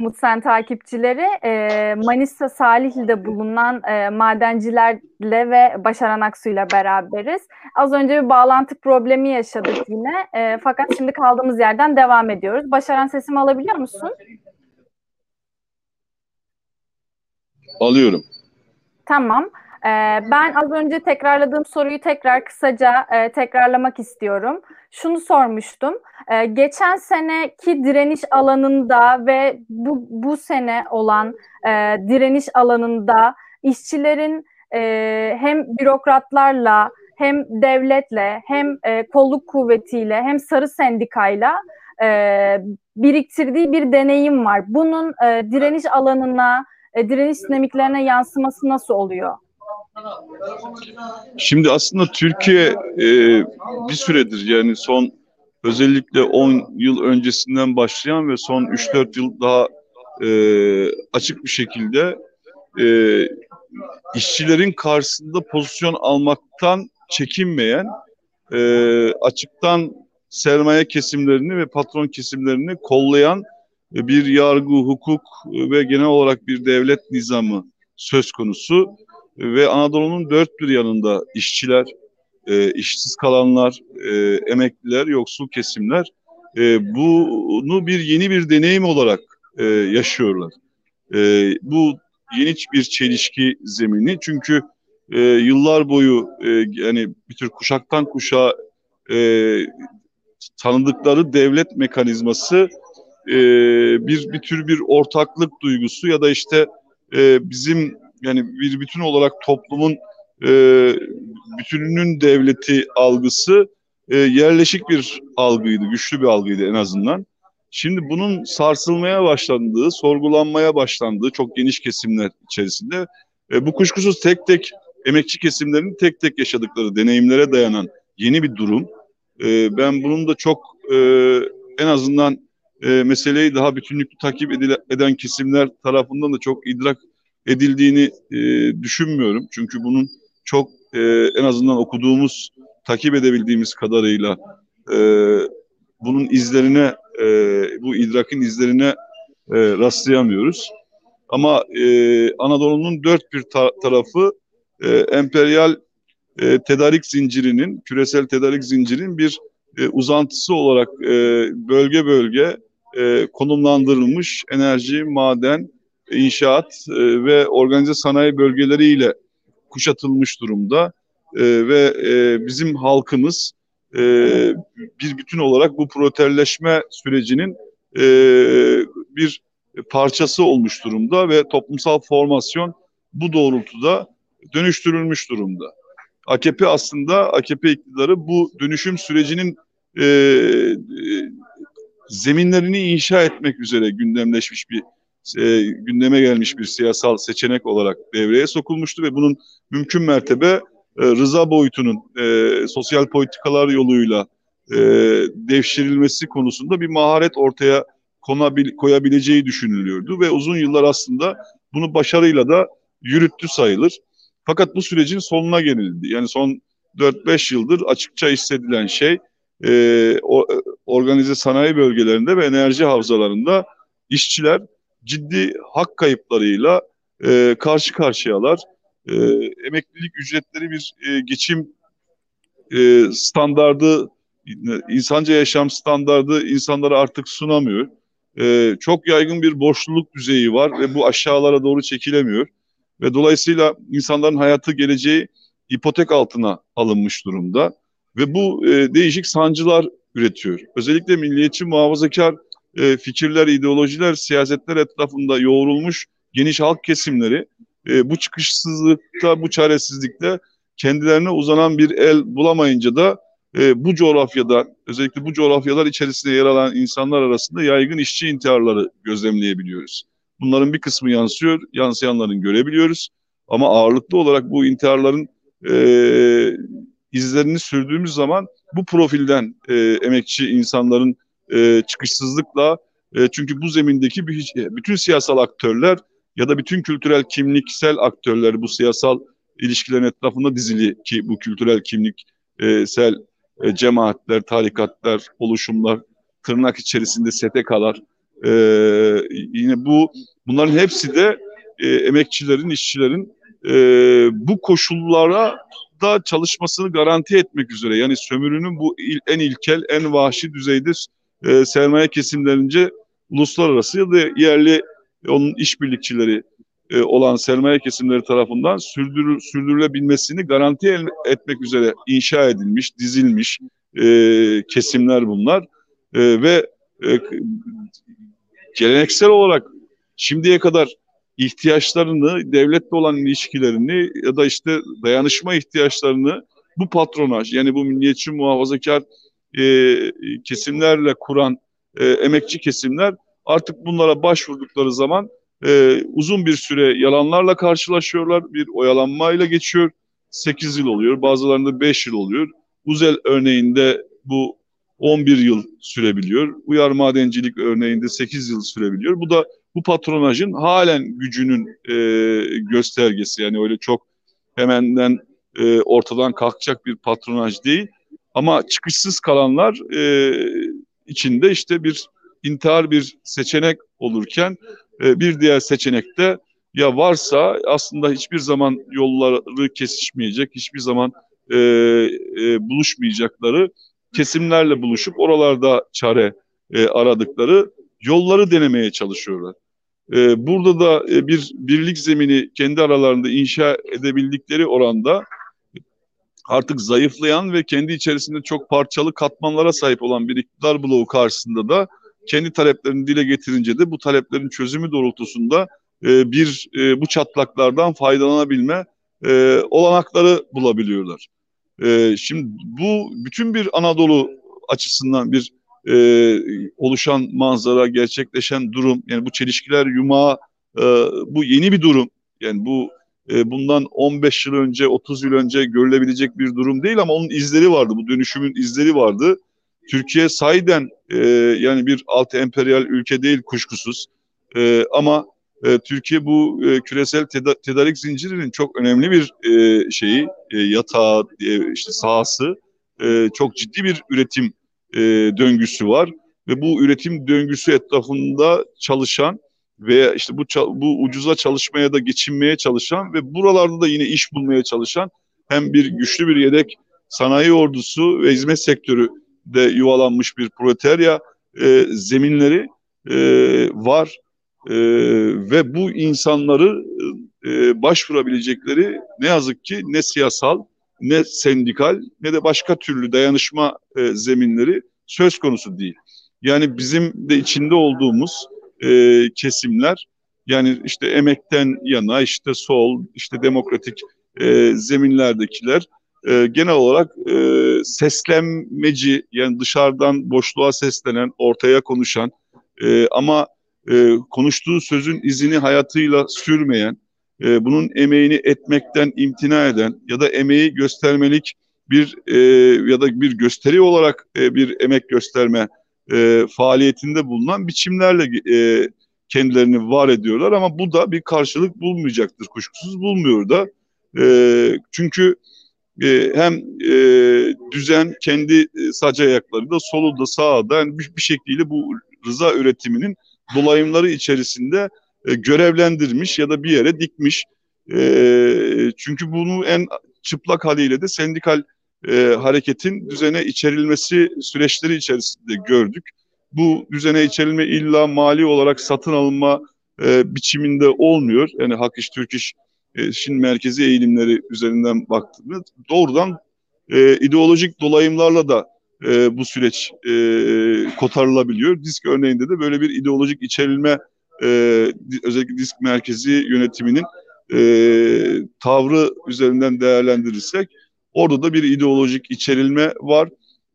Umut Sen takipçileri e, Manisa Salihli'de bulunan e, madencilerle ve Başaran Aksu'yla beraberiz. Az önce bir bağlantı problemi yaşadık yine. E, fakat şimdi kaldığımız yerden devam ediyoruz. Başaran sesimi alabiliyor musun? Alıyorum. Tamam. Ee, ben az önce tekrarladığım soruyu tekrar kısaca e, tekrarlamak istiyorum. Şunu sormuştum. Ee, geçen seneki direniş alanında ve bu, bu sene olan e, direniş alanında işçilerin e, hem bürokratlarla hem devletle hem e, kolluk kuvvetiyle hem sarı sendikayla e, biriktirdiği bir deneyim var. Bunun e, direniş alanına, e, direniş dinamiklerine yansıması nasıl oluyor? Şimdi aslında Türkiye e, bir süredir yani son özellikle 10 yıl öncesinden başlayan ve son 3-4 yıl daha e, açık bir şekilde e, işçilerin karşısında pozisyon almaktan çekinmeyen e, açıktan sermaye kesimlerini ve patron kesimlerini kollayan bir yargı, hukuk ve genel olarak bir devlet nizamı söz konusu ve Anadolu'nun dört bir yanında işçiler, e, işsiz kalanlar, e, emekliler, yoksul kesimler e, bunu bir yeni bir deneyim olarak e, yaşıyorlar. E, bu yeni bir çelişki zemini çünkü e, yıllar boyu e, yani bir tür kuşaktan kuşağa e, tanıdıkları devlet mekanizması e, bir bir tür bir ortaklık duygusu ya da işte e, bizim yani bir bütün olarak toplumun e, bütününün devleti algısı e, yerleşik bir algıydı, güçlü bir algıydı en azından. Şimdi bunun sarsılmaya başlandığı, sorgulanmaya başlandığı çok geniş kesimler içerisinde e, bu kuşkusuz tek tek emekçi kesimlerin tek tek yaşadıkları deneyimlere dayanan yeni bir durum. E, ben bunun da çok e, en azından e, meseleyi daha bütünlüklü takip edile, eden kesimler tarafından da çok idrak edildiğini e, düşünmüyorum. Çünkü bunun çok e, en azından okuduğumuz, takip edebildiğimiz kadarıyla e, bunun izlerine, e, bu idrakın izlerine e, rastlayamıyoruz. Ama e, Anadolu'nun dört bir ta tarafı e, emperyal e, tedarik zincirinin, küresel tedarik zincirinin bir e, uzantısı olarak e, bölge bölge e, konumlandırılmış enerji, maden, inşaat e, ve organize sanayi bölgeleriyle kuşatılmış durumda e, ve e, bizim halkımız e, bir bütün olarak bu proterleşme sürecinin bir parçası olmuş durumda ve toplumsal formasyon bu doğrultuda dönüştürülmüş durumda. AKP aslında AKP iktidarı bu dönüşüm sürecinin e, e, zeminlerini inşa etmek üzere gündemleşmiş bir e, gündeme gelmiş bir siyasal seçenek olarak devreye sokulmuştu ve bunun mümkün mertebe e, rıza boyutunun e, sosyal politikalar yoluyla e, devşirilmesi konusunda bir maharet ortaya konabil, koyabileceği düşünülüyordu ve uzun yıllar aslında bunu başarıyla da yürüttü sayılır. Fakat bu sürecin sonuna gelindi. Yani son 4-5 yıldır açıkça hissedilen şey e, o, organize sanayi bölgelerinde ve enerji havzalarında işçiler ciddi hak kayıplarıyla e, karşı karşıyalar. E, emeklilik ücretleri bir e, geçim e, standardı, insanca yaşam standardı insanlara artık sunamıyor. E, çok yaygın bir borçluluk düzeyi var ve bu aşağılara doğru çekilemiyor. Ve dolayısıyla insanların hayatı geleceği ipotek altına alınmış durumda. Ve bu e, değişik sancılar üretiyor. Özellikle milliyetçi muhafazakar e, fikirler, ideolojiler, siyasetler etrafında yoğrulmuş geniş halk kesimleri e, bu çıkışsızlıkta, bu çaresizlikte kendilerine uzanan bir el bulamayınca da e, bu coğrafyada, özellikle bu coğrafyalar içerisinde yer alan insanlar arasında yaygın işçi intiharları gözlemleyebiliyoruz. Bunların bir kısmı yansıyor, yansıyanların görebiliyoruz. Ama ağırlıklı olarak bu intiharların e, izlerini sürdüğümüz zaman bu profilden e, emekçi insanların e, çıkışsızlıkla e, çünkü bu zemindeki bütün siyasal aktörler ya da bütün kültürel kimliksel aktörler bu siyasal ilişkilerin etrafında dizili ki bu kültürel kimliksel e, cemaatler, tarikatlar, oluşumlar, tırnak içerisinde STK'lar E, yine bu bunların hepsi de e, emekçilerin, işçilerin e, bu koşullara da çalışmasını garanti etmek üzere. Yani sömürünün bu il, en ilkel, en vahşi düzeyde e, sermaye kesimlerince uluslararası ya da yerli onun işbirlikçileri e, olan sermaye kesimleri tarafından sürdürü, sürdürülebilmesini garanti etmek üzere inşa edilmiş, dizilmiş e, kesimler bunlar. E, ve e, geleneksel olarak şimdiye kadar ihtiyaçlarını, devletle olan ilişkilerini ya da işte dayanışma ihtiyaçlarını bu patronaj yani bu milliyetçi muhafazakar e, kesimlerle kuran e, emekçi kesimler artık bunlara başvurdukları zaman e, uzun bir süre yalanlarla karşılaşıyorlar. Bir oyalanmayla geçiyor. 8 yıl oluyor. Bazılarında 5 yıl oluyor. Uzel örneğinde bu 11 yıl sürebiliyor. Uyar madencilik örneğinde 8 yıl sürebiliyor. Bu da bu patronajın halen gücünün e, göstergesi. Yani öyle çok hemenden e, ortadan kalkacak bir patronaj değil. Ama çıkışsız kalanlar e, içinde işte bir intihar bir seçenek olurken e, bir diğer seçenekte ya varsa aslında hiçbir zaman yolları kesişmeyecek, hiçbir zaman e, e, buluşmayacakları kesimlerle buluşup oralarda çare e, aradıkları yolları denemeye çalışıyorlar. E, burada da e, bir birlik zemini kendi aralarında inşa edebildikleri oranda artık zayıflayan ve kendi içerisinde çok parçalı katmanlara sahip olan bir iktidar bloğu karşısında da kendi taleplerini dile getirince de bu taleplerin çözümü doğrultusunda e, bir e, bu çatlaklardan faydalanabilme e, olanakları bulabiliyorlar. E, şimdi bu bütün bir Anadolu açısından bir e, oluşan manzara, gerçekleşen durum, yani bu çelişkiler yumağı, e, bu yeni bir durum. Yani bu e, bundan 15 yıl önce, 30 yıl önce görülebilecek bir durum değil ama onun izleri vardı, bu dönüşümün izleri vardı. Türkiye sayden e, yani bir alt emperyal ülke değil kuşkusuz. E, ama e, Türkiye bu e, küresel teda tedarik zincirinin çok önemli bir e, şeyi e, yatağı e, işte sahası e, çok ciddi bir üretim e, döngüsü var. Ve bu üretim döngüsü etrafında çalışan veya işte bu bu ucuza çalışmaya da geçinmeye çalışan ve buralarda da yine iş bulmaya çalışan hem bir güçlü bir yedek sanayi ordusu ve hizmet sektörü de yuvalanmış bir proletarya e, zeminleri e, var e, ve bu insanları e, başvurabilecekleri ne yazık ki ne siyasal ne sendikal ne de başka türlü dayanışma e, zeminleri söz konusu değil. Yani bizim de içinde olduğumuz e, kesimler. Yani işte emekten yana işte sol işte demokratik e, zeminlerdekiler e, genel olarak e, seslenmeci yani dışarıdan boşluğa seslenen, ortaya konuşan e, ama e, konuştuğu sözün izini hayatıyla sürmeyen, e, bunun emeğini etmekten imtina eden ya da emeği göstermelik bir e, ya da bir gösteri olarak e, bir emek gösterme e, faaliyetinde bulunan biçimlerle e, kendilerini var ediyorlar. Ama bu da bir karşılık bulmayacaktır. Kuşkusuz bulmuyor da. E, çünkü e, hem e, düzen kendi e, sac ayaklarında solu da sağda yani bir, bir şekilde bu rıza üretiminin dolayımları içerisinde e, görevlendirmiş ya da bir yere dikmiş. E, çünkü bunu en çıplak haliyle de sendikal e, hareketin düzene içerilmesi süreçleri içerisinde gördük. Bu düzene içerilme illa mali olarak satın alınma e, biçiminde olmuyor. Yani Hak İş Türk İş e, Çin merkezi eğilimleri üzerinden baktığımız doğrudan e, ideolojik dolayımlarla da e, bu süreç e, kotarılabiliyor. Disk örneğinde de böyle bir ideolojik içerilme e, özellikle disk merkezi yönetiminin e, tavrı üzerinden değerlendirirsek orada da bir ideolojik içerilme var.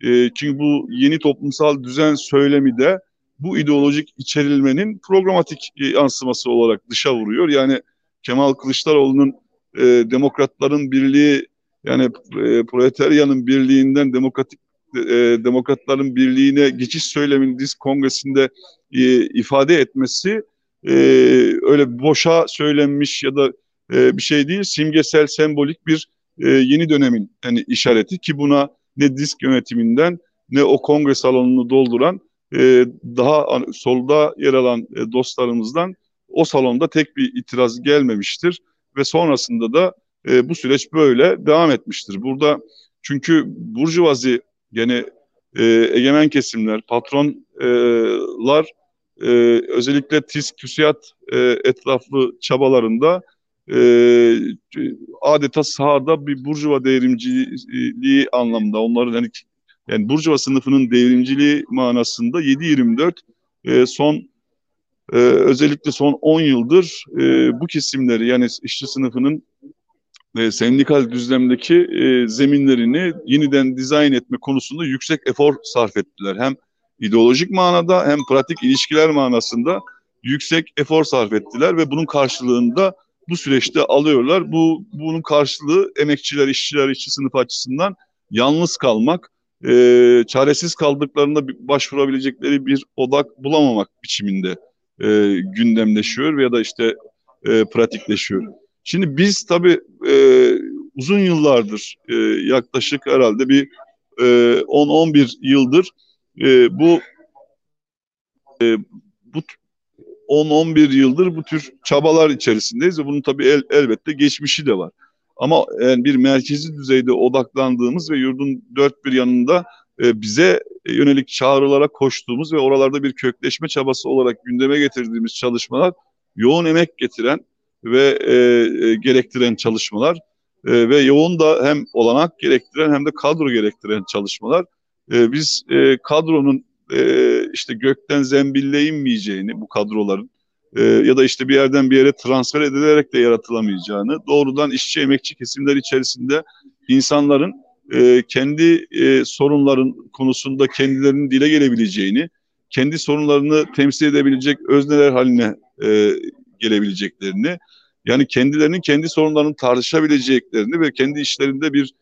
E, çünkü bu yeni toplumsal düzen söylemi de bu ideolojik içerilmenin programatik yansıması olarak dışa vuruyor. Yani Kemal Kılıçdaroğlu'nun e, demokratların birliği yani e, proletaryanın birliğinden demokratik e, demokratların birliğine geçiş söylemini disk kongresinde e, ifade etmesi e, öyle boşa söylenmiş ya da e, bir şey değil simgesel sembolik bir e, yeni dönemin yani işareti ki buna ne disk yönetiminden ne o kongre salonunu dolduran e, daha solda yer alan e, dostlarımızdan o salonda tek bir itiraz gelmemiştir ve sonrasında da e, bu süreç böyle devam etmiştir. Burada çünkü burjuvazi yani e, egemen kesimler, patronlar e, özellikle TİSK, TÜSİAD e, etraflı çabalarında e, adeta sahada bir burjuva devrimciliği anlamda onların hani yani Burjuva sınıfının devrimciliği manasında 7-24 e, son e, özellikle son 10 yıldır e, bu kesimleri yani işçi sınıfının e, sendikal düzlemdeki e, zeminlerini yeniden dizayn etme konusunda yüksek efor sarf ettiler. Hem ideolojik manada hem pratik ilişkiler manasında yüksek efor sarf ettiler ve bunun karşılığında bu süreçte alıyorlar. Bu bunun karşılığı emekçiler, işçiler, işçi sınıf açısından yalnız kalmak, e, çaresiz kaldıklarında başvurabilecekleri bir odak bulamamak biçiminde e, gündemleşiyor veya da işte e, pratikleşiyor. Şimdi biz tabii e, uzun yıllardır e, yaklaşık herhalde bir e, 10-11 yıldır e, bu e, bu 10-11 yıldır bu tür çabalar içerisindeyiz ve bunun tabii el, elbette geçmişi de var. Ama yani bir merkezi düzeyde odaklandığımız ve yurdun dört bir yanında e, bize yönelik çağrılara koştuğumuz ve oralarda bir kökleşme çabası olarak gündeme getirdiğimiz çalışmalar yoğun emek getiren ve e, e, gerektiren çalışmalar e, ve yoğun da hem olanak gerektiren hem de kadro gerektiren çalışmalar. E, biz e, kadronun e, işte gökten zembille inmeyeceğini bu kadroların e, ya da işte bir yerden bir yere transfer edilerek de yaratılamayacağını, doğrudan işçi emekçi kesimler içerisinde insanların e, kendi e, sorunların konusunda kendilerinin dile gelebileceğini, kendi sorunlarını temsil edebilecek özneler haline e, gelebileceklerini, yani kendilerinin kendi sorunlarını tartışabileceklerini ve kendi işlerinde bir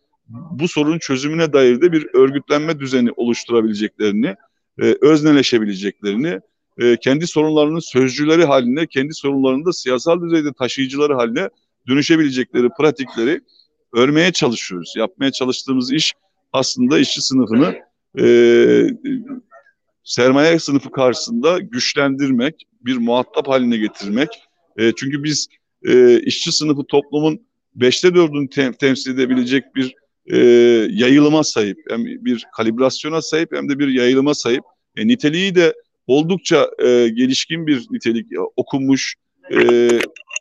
bu sorunun çözümüne dair de bir örgütlenme düzeni oluşturabileceklerini, e, özneleşebileceklerini, e, kendi sorunlarının sözcüleri haline, kendi sorunlarını da siyasal düzeyde taşıyıcıları haline dönüşebilecekleri pratikleri örmeye çalışıyoruz. Yapmaya çalıştığımız iş aslında işçi sınıfını e, sermaye sınıfı karşısında güçlendirmek, bir muhatap haline getirmek. E, çünkü biz e, işçi sınıfı toplumun beşte dördünü tem temsil edebilecek bir e, yayılıma sahip, hem bir kalibrasyona sahip hem de bir yayılıma sahip. E, niteliği de oldukça e, gelişkin bir nitelik okunmuş e,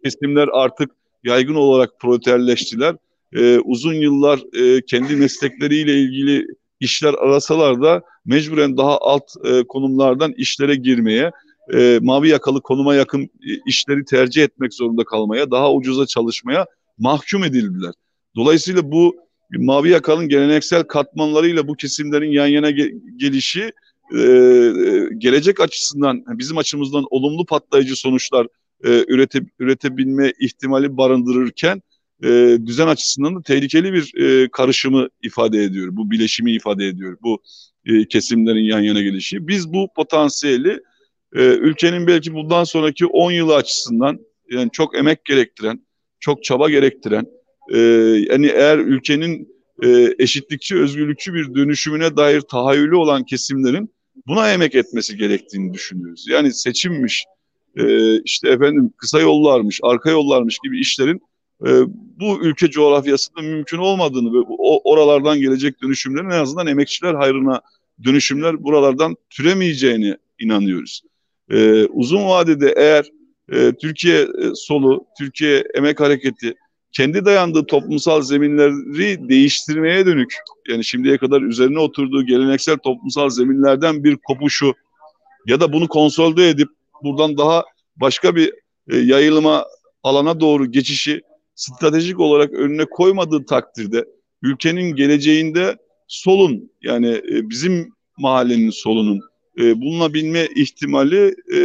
kesimler artık yaygın olarak proleterleştiler. E, uzun yıllar e, kendi meslekleriyle ilgili işler arasalar da mecburen daha alt e, konumlardan işlere girmeye, e, mavi yakalı konuma yakın işleri tercih etmek zorunda kalmaya, daha ucuza çalışmaya mahkum edildiler. Dolayısıyla bu mavi yakalın geleneksel katmanlarıyla bu kesimlerin yan yana ge gelişi e, gelecek açısından bizim açımızdan olumlu patlayıcı sonuçlar e, ürete, üretebilme ihtimali barındırırken e, düzen açısından da tehlikeli bir e, karışımı ifade ediyor. Bu bileşimi ifade ediyor. Bu e, kesimlerin yan yana gelişi. Biz bu potansiyeli e, ülkenin belki bundan sonraki 10 yılı açısından yani çok emek gerektiren, çok çaba gerektiren e, yani eğer ülkenin e, eşitlikçi, özgürlükçü bir dönüşümüne dair tahayyülü olan kesimlerin buna emek etmesi gerektiğini düşünüyoruz. Yani seçimmiş, e, işte efendim kısa yollarmış, arka yollarmış gibi işlerin e, bu ülke coğrafyasında mümkün olmadığını ve o, oralardan gelecek dönüşümlerin en azından emekçiler hayrına dönüşümler buralardan türemeyeceğini inanıyoruz. E, uzun vadede eğer e, Türkiye e, solu, Türkiye emek hareketi kendi dayandığı toplumsal zeminleri değiştirmeye dönük yani şimdiye kadar üzerine oturduğu geleneksel toplumsal zeminlerden bir kopuşu ya da bunu konsolide edip buradan daha başka bir e, yayılma alana doğru geçişi stratejik olarak önüne koymadığı takdirde ülkenin geleceğinde solun yani e, bizim mahallenin solunun e, bulunabilme ihtimali e,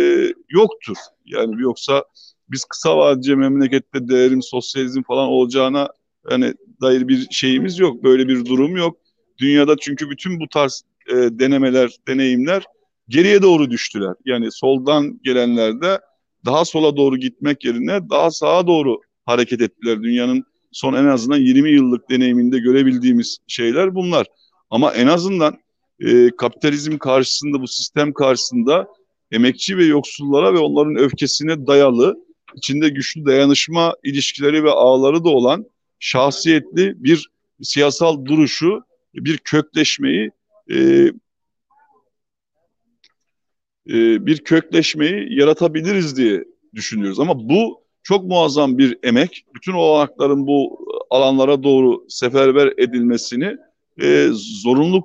yoktur. Yani yoksa biz kısa vadece memlekette değerim, sosyalizm falan olacağına yani dair bir şeyimiz yok. Böyle bir durum yok. Dünyada çünkü bütün bu tarz e, denemeler, deneyimler geriye doğru düştüler. Yani soldan gelenler de daha sola doğru gitmek yerine daha sağa doğru hareket ettiler. Dünyanın son en azından 20 yıllık deneyiminde görebildiğimiz şeyler bunlar. Ama en azından e, kapitalizm karşısında, bu sistem karşısında emekçi ve yoksullara ve onların öfkesine dayalı, içinde güçlü dayanışma ilişkileri ve ağları da olan şahsiyetli bir siyasal duruşu, bir kökleşmeyi e, e, bir kökleşmeyi yaratabiliriz diye düşünüyoruz. Ama bu çok muazzam bir emek. Bütün olanakların bu alanlara doğru seferber edilmesini e, zorunlu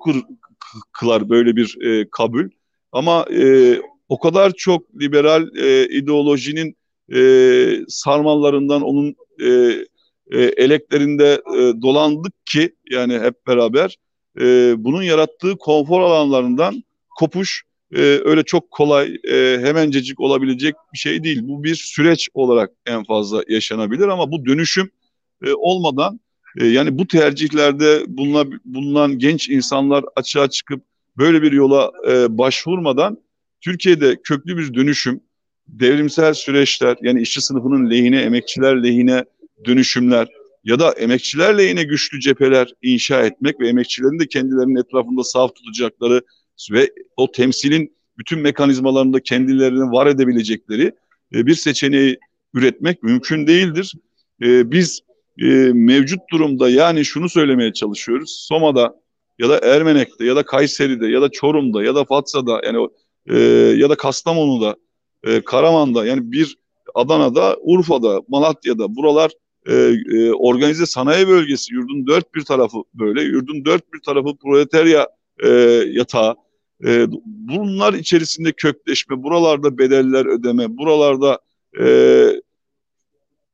kılar böyle bir e, kabul. Ama e, o kadar çok liberal e, ideolojinin e, sarmallarından onun e, e, eleklerinde e, dolandık ki yani hep beraber e, bunun yarattığı konfor alanlarından kopuş e, öyle çok kolay e, hemencecik olabilecek bir şey değil. Bu bir süreç olarak en fazla yaşanabilir ama bu dönüşüm e, olmadan e, yani bu tercihlerde bulunan, bulunan genç insanlar açığa çıkıp böyle bir yola e, başvurmadan Türkiye'de köklü bir dönüşüm, devrimsel süreçler yani işçi sınıfının lehine, emekçiler lehine dönüşümler ya da emekçiler lehine güçlü cepheler inşa etmek ve emekçilerin de kendilerinin etrafında saf tutacakları ve o temsilin bütün mekanizmalarında kendilerini var edebilecekleri e, bir seçeneği üretmek mümkün değildir. E, biz e, mevcut durumda yani şunu söylemeye çalışıyoruz. Soma'da ya da Ermenek'te ya da Kayseri'de ya da Çorum'da ya da Fatsa'da yani ya da Kastamonu'da, Karaman'da yani bir Adana'da, Urfa'da, Malatya'da buralar organize sanayi bölgesi yurdun dört bir tarafı böyle yurdun dört bir tarafı proletarya yatağı. E, bunlar içerisinde kökleşme, buralarda bedeller ödeme, buralarda e,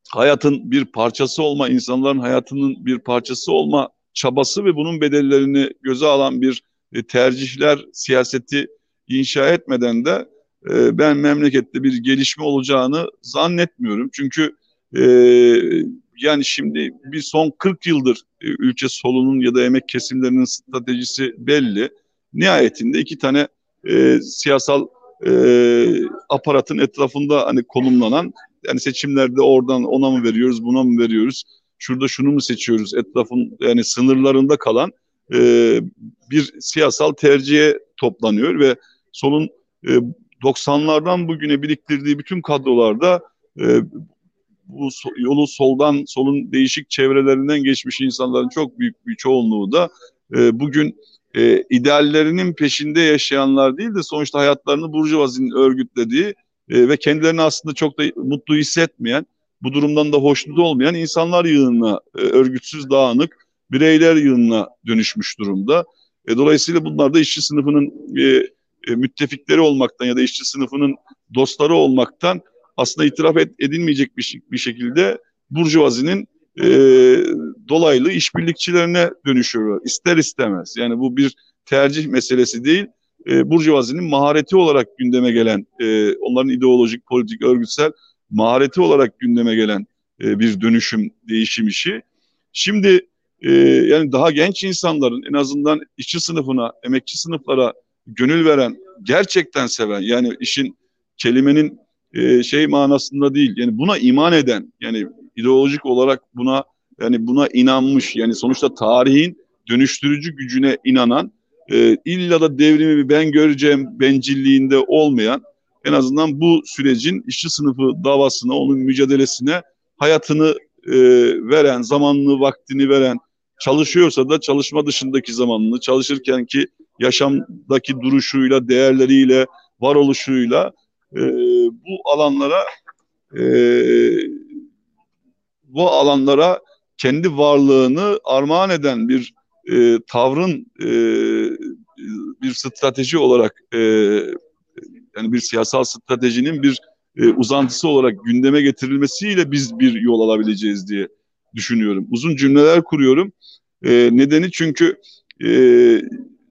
hayatın bir parçası olma, insanların hayatının bir parçası olma çabası ve bunun bedellerini göze alan bir e, tercihler siyaseti inşa etmeden de e, ben memlekette bir gelişme olacağını zannetmiyorum. Çünkü e, yani şimdi bir son 40 yıldır e, ülke solunun ya da emek kesimlerinin stratejisi belli nihayetinde iki tane e, siyasal e, aparatın etrafında hani konumlanan yani seçimlerde oradan ona mı veriyoruz buna mı veriyoruz şurada şunu mu seçiyoruz etrafın yani sınırlarında kalan e, bir siyasal tercihe toplanıyor ve solun e, 90'lardan bugüne biriktirdiği bütün kadrolarda e, bu yolu soldan solun değişik çevrelerinden geçmiş insanların çok büyük bir çoğunluğu da e, bugün e, ideallerinin peşinde yaşayanlar değil de sonuçta hayatlarını Burjuvazinin örgütlediği e, ve kendilerini aslında çok da mutlu hissetmeyen, bu durumdan da hoşnut olmayan insanlar yığınına, e, örgütsüz dağınık bireyler yığınına dönüşmüş durumda. E, dolayısıyla bunlar da işçi sınıfının e, e, müttefikleri olmaktan ya da işçi sınıfının dostları olmaktan aslında itiraf edilmeyecek bir, bir şekilde Burjuvazinin e, dolaylı işbirlikçilerine dönüşüyor ister istemez. Yani bu bir tercih meselesi değil. E, Burjuvazinin mahareti olarak gündeme gelen, e, onların ideolojik, politik, örgütsel mahareti olarak gündeme gelen e, bir dönüşüm, değişim işi. Şimdi e, yani daha genç insanların en azından işçi sınıfına, emekçi sınıflara gönül veren, gerçekten seven yani işin kelimenin e, şey manasında değil. Yani buna iman eden yani ideolojik olarak buna yani buna inanmış yani sonuçta tarihin dönüştürücü gücüne inanan e, illa da devrimi ben göreceğim bencilliğinde olmayan en azından bu sürecin işçi sınıfı davasına, onun mücadelesine hayatını e, veren, zamanını, vaktini veren, çalışıyorsa da çalışma dışındaki zamanını, çalışırken ki yaşamdaki duruşuyla, değerleriyle, varoluşuyla e, bu alanlara e, bu alanlara kendi varlığını armağan eden bir e, tavrın e, bir strateji olarak e, yani bir siyasal stratejinin bir e, uzantısı olarak gündeme getirilmesiyle biz bir yol alabileceğiz diye düşünüyorum. Uzun cümleler kuruyorum. E, nedeni çünkü e,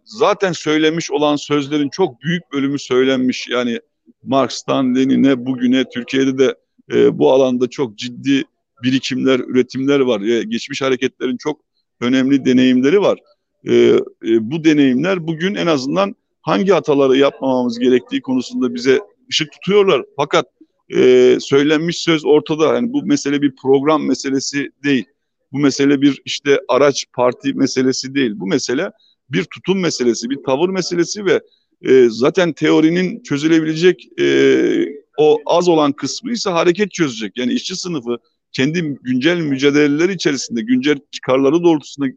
zaten söylemiş olan sözlerin çok büyük bölümü söylenmiş. Yani Marx'tan Lenin'e bugüne Türkiye'de de e, bu alanda çok ciddi birikimler, üretimler var. E, geçmiş hareketlerin çok önemli deneyimleri var. E, e, bu deneyimler bugün en azından hangi hataları yapmamamız gerektiği konusunda bize ışık tutuyorlar. Fakat e, söylenmiş söz ortada. Yani bu mesele bir program meselesi değil. Bu mesele bir işte araç parti meselesi değil. Bu mesele bir tutum meselesi, bir tavır meselesi ve e, zaten teorinin çözülebilecek e, o az olan kısmı ise hareket çözecek. Yani işçi sınıfı kendi güncel mücadeleleri içerisinde, güncel çıkarları doğrultusunda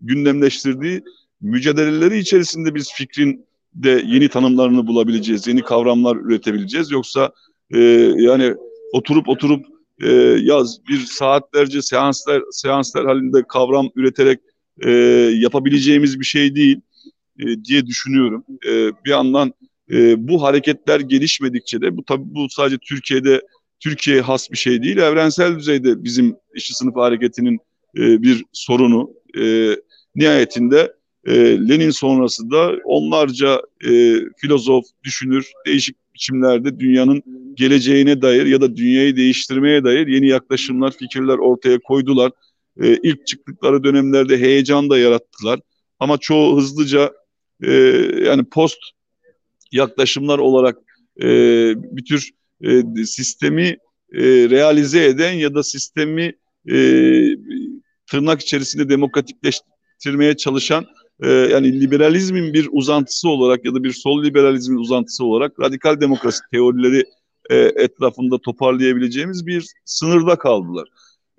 gündemleştirdiği mücadeleleri içerisinde biz fikrin de yeni tanımlarını bulabileceğiz, yeni kavramlar üretebileceğiz. Yoksa e, yani oturup oturup e, yaz bir saatlerce seanslar seanslar halinde kavram üreterek e, yapabileceğimiz bir şey değil e, diye düşünüyorum. E, bir yandan e, bu hareketler gelişmedikçe de bu tabii bu sadece Türkiye'de Türkiye has bir şey değil, evrensel düzeyde bizim işçi sınıfı hareketinin e, bir sorunu. E, nihayetinde e, Lenin sonrası da onlarca e, filozof, düşünür, değişik biçimlerde dünyanın geleceğine dair ya da dünyayı değiştirmeye dair yeni yaklaşımlar, fikirler ortaya koydular. E, ilk çıktıkları dönemlerde heyecan da yarattılar. Ama çoğu hızlıca e, yani post yaklaşımlar olarak e, bir tür e, sistemi e, realize eden ya da sistemi e, tırnak içerisinde demokratikleştirmeye çalışan e, yani liberalizmin bir uzantısı olarak ya da bir sol liberalizmin uzantısı olarak radikal demokrasi teorileri e, etrafında toparlayabileceğimiz bir sınırda kaldılar.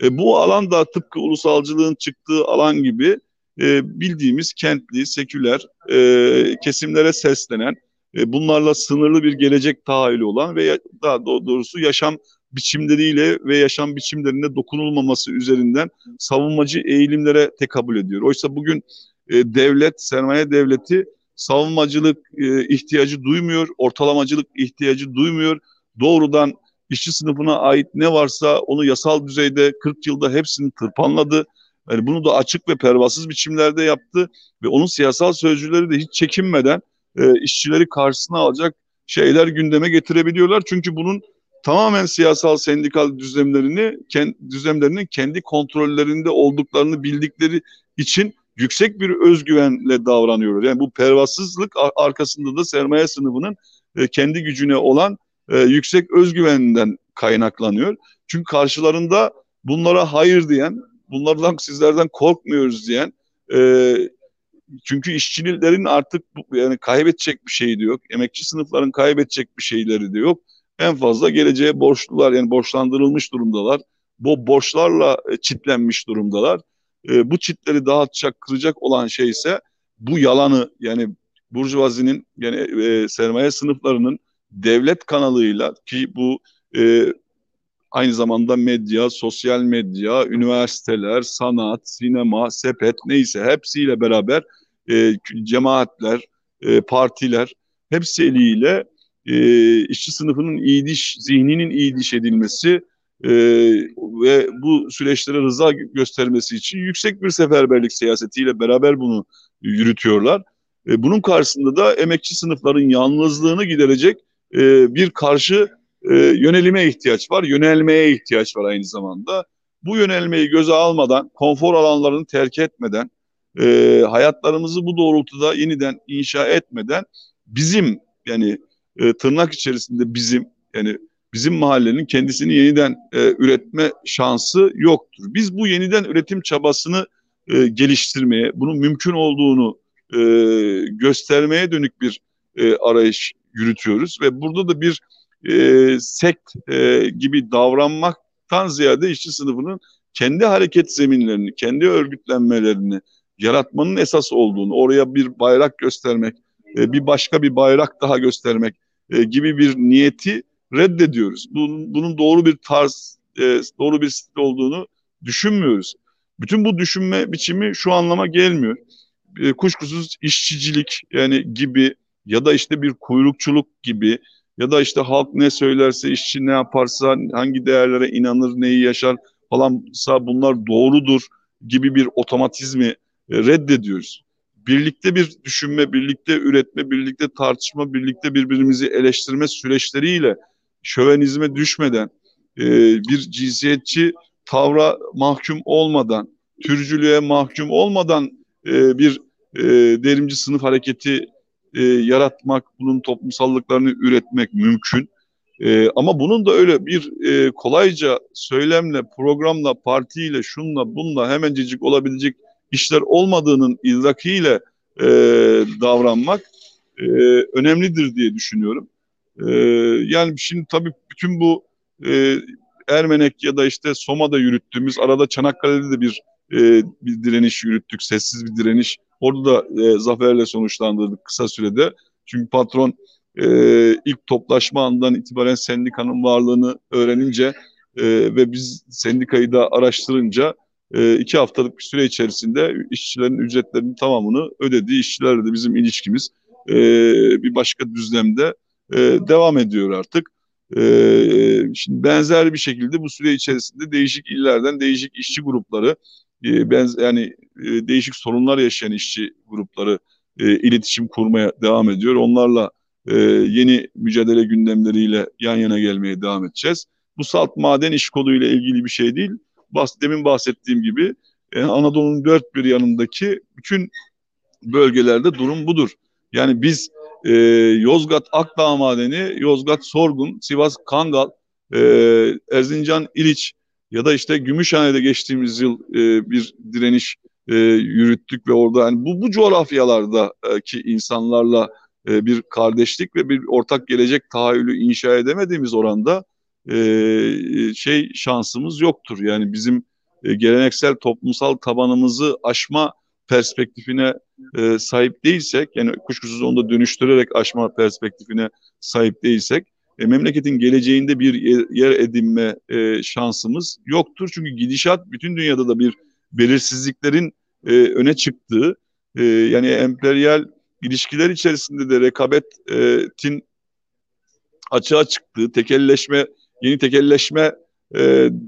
E, bu alan da tıpkı ulusalcılığın çıktığı alan gibi e, bildiğimiz kentli, seküler e, kesimlere seslenen, e, bunlarla sınırlı bir gelecek tahayyülü olan ve daha doğrusu yaşam biçimleriyle ve yaşam biçimlerine dokunulmaması üzerinden savunmacı eğilimlere tekabül ediyor. Oysa bugün e, devlet, sermaye devleti savunmacılık e, ihtiyacı duymuyor, ortalamacılık ihtiyacı duymuyor. Doğrudan işçi sınıfına ait ne varsa onu yasal düzeyde 40 yılda hepsini tırpanladı. Yani bunu da açık ve pervasız biçimlerde yaptı ve onun siyasal sözcüleri de hiç çekinmeden e, işçileri karşısına alacak şeyler gündeme getirebiliyorlar. Çünkü bunun tamamen siyasal sendikal düzlemlerini kend, düzlemlerinin kendi kontrollerinde olduklarını bildikleri için yüksek bir özgüvenle davranıyorlar. Yani bu pervasızlık arkasında da sermaye sınıfının e, kendi gücüne olan e, yüksek özgüveninden kaynaklanıyor. Çünkü karşılarında bunlara hayır diyen, bunlardan sizlerden korkmuyoruz diyen e, çünkü işçilerin artık yani kaybedecek bir şey de yok. Emekçi sınıfların kaybedecek bir şeyleri de yok. En fazla geleceğe borçlular yani borçlandırılmış durumdalar. Bu borçlarla e, çitlenmiş durumdalar. E, bu çitleri dağıtacak, kıracak olan şey ise bu yalanı yani burjuvazinin yani e, sermaye sınıflarının devlet kanalıyla ki bu e, aynı zamanda medya, sosyal medya, üniversiteler, sanat, sinema, sepet neyse hepsiyle beraber e, cemaatler, e, partiler hepsi eliyle e, işçi sınıfının iyiliş, zihninin iyiliş edilmesi e, ve bu süreçlere rıza göstermesi için yüksek bir seferberlik siyasetiyle beraber bunu yürütüyorlar. E, bunun karşısında da emekçi sınıfların yalnızlığını giderecek e, bir karşı e, yönelime ihtiyaç var, yönelmeye ihtiyaç var aynı zamanda. Bu yönelmeyi göze almadan, konfor alanlarını terk etmeden, e, hayatlarımızı bu doğrultuda yeniden inşa etmeden bizim yani e, tırnak içerisinde bizim yani bizim mahallenin kendisini yeniden e, üretme şansı yoktur. Biz bu yeniden üretim çabasını e, geliştirmeye, bunun mümkün olduğunu e, göstermeye dönük bir e, arayış yürütüyoruz ve burada da bir e, sekt e, gibi davranmaktan ziyade işçi sınıfının kendi hareket zeminlerini, kendi örgütlenmelerini yaratmanın esas olduğunu, oraya bir bayrak göstermek, e, bir başka bir bayrak daha göstermek e, gibi bir niyeti reddediyoruz. Bunun, bunun doğru bir tarz, e, doğru bir stil olduğunu düşünmüyoruz. Bütün bu düşünme biçimi şu anlama gelmiyor. E, kuşkusuz işçicilik yani gibi ya da işte bir kuyrukçuluk gibi ya da işte halk ne söylerse işçi ne yaparsa hangi değerlere inanır neyi yaşar falansa bunlar doğrudur gibi bir otomatizmi e, reddediyoruz. Birlikte bir düşünme, birlikte üretme, birlikte tartışma, birlikte birbirimizi eleştirme süreçleriyle şövenizme düşmeden, e, bir cinsiyetçi tavra mahkum olmadan, türcülüğe mahkum olmadan e, bir derimci sınıf hareketi e, yaratmak, bunun toplumsallıklarını üretmek mümkün. E, ama bunun da öyle bir e, kolayca söylemle, programla, partiyle, şunla, bunla hemencecik olabilecek işler olmadığının idrakiyle e, davranmak e, önemlidir diye düşünüyorum. E, yani şimdi tabii bütün bu e, Ermenek ya da işte Soma'da yürüttüğümüz arada Çanakkale'de de bir e, bir direniş yürüttük, sessiz bir direniş. Orada da e, zaferle sonuçlandırdık kısa sürede. Çünkü patron e, ilk toplaşma andan itibaren sendikanın varlığını öğrenince e, ve biz sendikayı da araştırınca e, iki haftalık bir süre içerisinde işçilerin ücretlerinin tamamını ödedi. İşçilerle de bizim ilişkimiz e, bir başka düzlemde e, devam ediyor artık. E, şimdi benzer bir şekilde bu süre içerisinde değişik illerden değişik işçi grupları, e, benz yani e, değişik sorunlar yaşayan işçi grupları e, iletişim kurmaya devam ediyor. Onlarla e, yeni mücadele gündemleriyle yan yana gelmeye devam edeceğiz. Bu salt maden iş koluyla ilgili bir şey değil. Bas, demin bahsettiğim gibi e, Anadolu'nun dört bir yanındaki bütün bölgelerde durum budur. Yani biz e, Yozgat Akdağ Madeni, Yozgat Sorgun, Sivas Kangal, e, Erzincan İliç ya da işte Gümüşhane'de geçtiğimiz yıl e, bir direniş e, yürüttük ve orada yani bu bu coğrafyalardaki insanlarla e, bir kardeşlik ve bir ortak gelecek tahayyülü inşa edemediğimiz oranda e, şey şansımız yoktur. Yani bizim e, geleneksel toplumsal tabanımızı aşma perspektifine e, sahip değilsek, yani kuşkusuz onu da dönüştürerek aşma perspektifine sahip değilsek, e, memleketin geleceğinde bir yer, yer edinme e, şansımız yoktur. Çünkü gidişat bütün dünyada da bir belirsizliklerin e, öne çıktığı, e, yani emperyal ilişkiler içerisinde de rekabetin açığa çıktığı, tekelleşme, yeni tekelleşme e,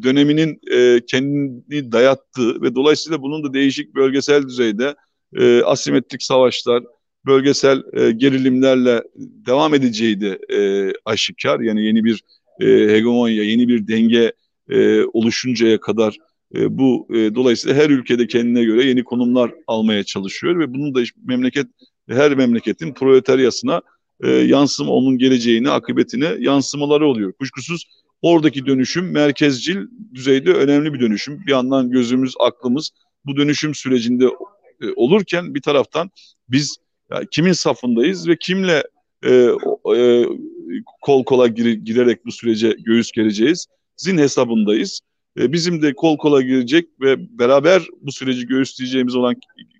döneminin e, kendini dayattığı ve dolayısıyla bunun da değişik bölgesel düzeyde e, asimetrik savaşlar, bölgesel e, gerilimlerle devam edeceği de e, aşikar. Yani yeni bir e, hegemonya, yeni bir denge e, oluşuncaya kadar e, bu e, dolayısıyla her ülkede kendine göre yeni konumlar almaya çalışıyor ve bunun da memleket her memleketin proletaryasına e, yansıma onun geleceğine, akıbetine yansımaları oluyor. Kuşkusuz oradaki dönüşüm merkezcil düzeyde önemli bir dönüşüm. Bir yandan gözümüz, aklımız bu dönüşüm sürecinde e, olurken bir taraftan biz kimin safındayız ve kimle e, e, kol kola gir, girerek bu sürece göğüs gereceğiz? Zin hesabındayız. E, bizim de kol kola girecek ve beraber bu süreci göğüsleyeceğimiz olan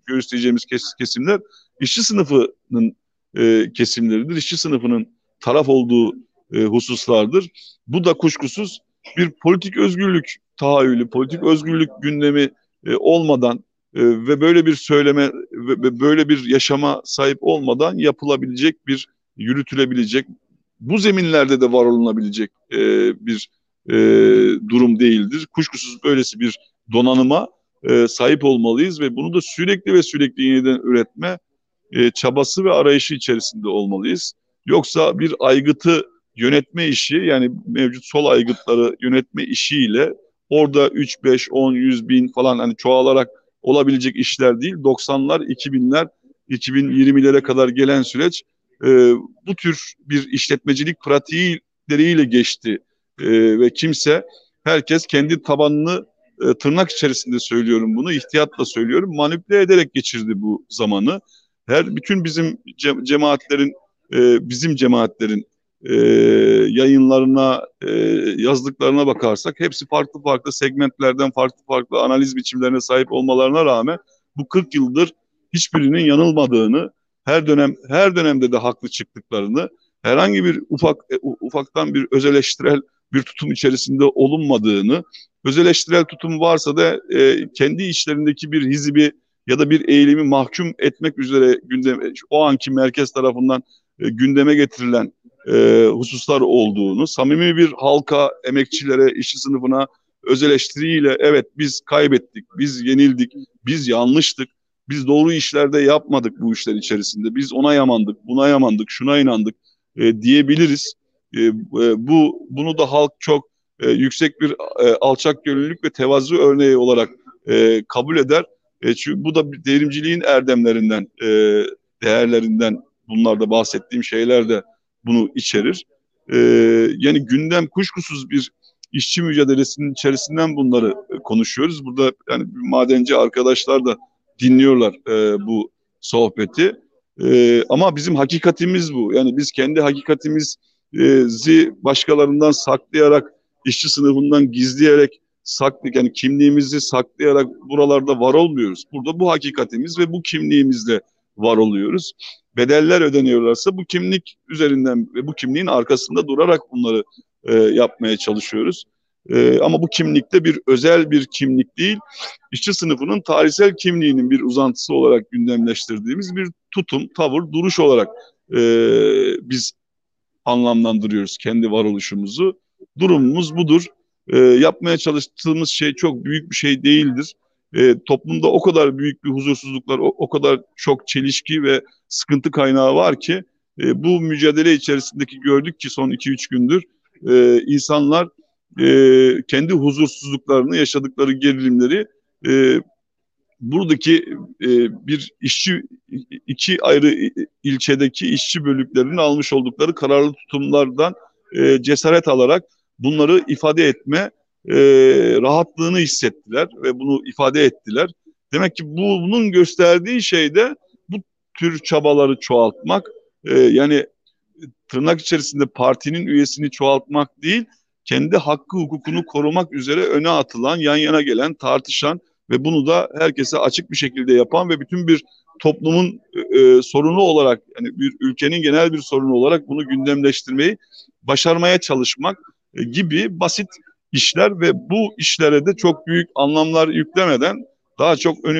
göğüsleyeceğimiz kes, kesimler işçi sınıfının e, kesimleridir. İşçi sınıfının taraf olduğu e, hususlardır. Bu da kuşkusuz bir politik özgürlük tahayyülü, politik özgürlük gündemi e, olmadan e, ve böyle bir söyleme ve böyle bir yaşama sahip olmadan yapılabilecek bir yürütülebilecek bu zeminlerde de var olunabilecek e, bir e, durum değildir. Kuşkusuz böylesi bir donanıma e, sahip olmalıyız ve bunu da sürekli ve sürekli yeniden üretme e, çabası ve arayışı içerisinde olmalıyız. Yoksa bir aygıtı yönetme işi yani mevcut sol aygıtları yönetme işiyle orada 3, 5, 10, 100 bin falan hani çoğalarak olabilecek işler değil. 90'lar, 2000'ler, 2020'lere kadar gelen süreç e, bu tür bir işletmecilik pratiğiyle geçti. E, ve kimse, herkes kendi tabanını e, tırnak içerisinde söylüyorum bunu, ihtiyatla söylüyorum, manipüle ederek geçirdi bu zamanı. Her bütün bizim cemaatlerin, e, bizim cemaatlerin e, yayınlarına, e, yazdıklarına bakarsak hepsi farklı farklı segmentlerden farklı farklı analiz biçimlerine sahip olmalarına rağmen bu 40 yıldır hiçbirinin yanılmadığını, her dönem her dönemde de haklı çıktıklarını, herhangi bir ufak e, ufaktan bir özeleştirel bir tutum içerisinde olunmadığını, özeleştirel tutum varsa da e, kendi içlerindeki bir hizbi ya da bir eğilimi mahkum etmek üzere gündem o anki merkez tarafından e, gündeme getirilen e, hususlar olduğunu, samimi bir halka, emekçilere, işçi sınıfına öz eleştiriyle evet biz kaybettik, biz yenildik, biz yanlıştık, biz doğru işlerde yapmadık bu işler içerisinde, biz ona yamandık, buna yamandık, şuna inandık e, diyebiliriz. E, e, bu Bunu da halk çok e, yüksek bir e, alçak gönüllülük ve tevazu örneği olarak e, kabul eder. E, çünkü bu da devrimciliğin erdemlerinden, e, değerlerinden bunlarda bahsettiğim şeyler de bunu içerir. E, yani gündem kuşkusuz bir işçi mücadelesinin içerisinden bunları konuşuyoruz. Burada yani madenci arkadaşlar da dinliyorlar e, bu sohbeti. E, ama bizim hakikatimiz bu. Yani biz kendi hakikatimizi başkalarından saklayarak, işçi sınıfından gizleyerek, saklı yani kimliğimizi saklayarak buralarda var olmuyoruz. Burada bu hakikatimiz ve bu kimliğimizle var oluyoruz. Bedeller ödeniyorlarsa bu kimlik üzerinden ve bu kimliğin arkasında durarak bunları e, yapmaya çalışıyoruz. E, ama bu kimlikte bir özel bir kimlik değil, işçi sınıfının tarihsel kimliğinin bir uzantısı olarak gündemleştirdiğimiz bir tutum, tavır, duruş olarak e, biz anlamlandırıyoruz kendi varoluşumuzu. Durumumuz budur. E, yapmaya çalıştığımız şey çok büyük bir şey değildir. E, toplumda o kadar büyük bir huzursuzluklar, o, o kadar çok çelişki ve sıkıntı kaynağı var ki e, bu mücadele içerisindeki gördük ki son 2-3 gündür e, insanlar e, kendi huzursuzluklarını, yaşadıkları gerilimleri e, buradaki e, bir işçi iki ayrı ilçedeki işçi bölüklerinin almış oldukları kararlı tutumlardan e, cesaret alarak bunları ifade etme e, rahatlığını hissettiler ve bunu ifade ettiler. Demek ki bu, bunun gösterdiği şey de bu tür çabaları çoğaltmak e, yani tırnak içerisinde partinin üyesini çoğaltmak değil kendi hakkı hukukunu korumak üzere öne atılan, yan yana gelen, tartışan ve bunu da herkese açık bir şekilde yapan ve bütün bir toplumun e, sorunu olarak yani bir ülkenin genel bir sorunu olarak bunu gündemleştirmeyi başarmaya çalışmak e, gibi basit işler ve bu işlere de çok büyük anlamlar yüklemeden daha çok önüm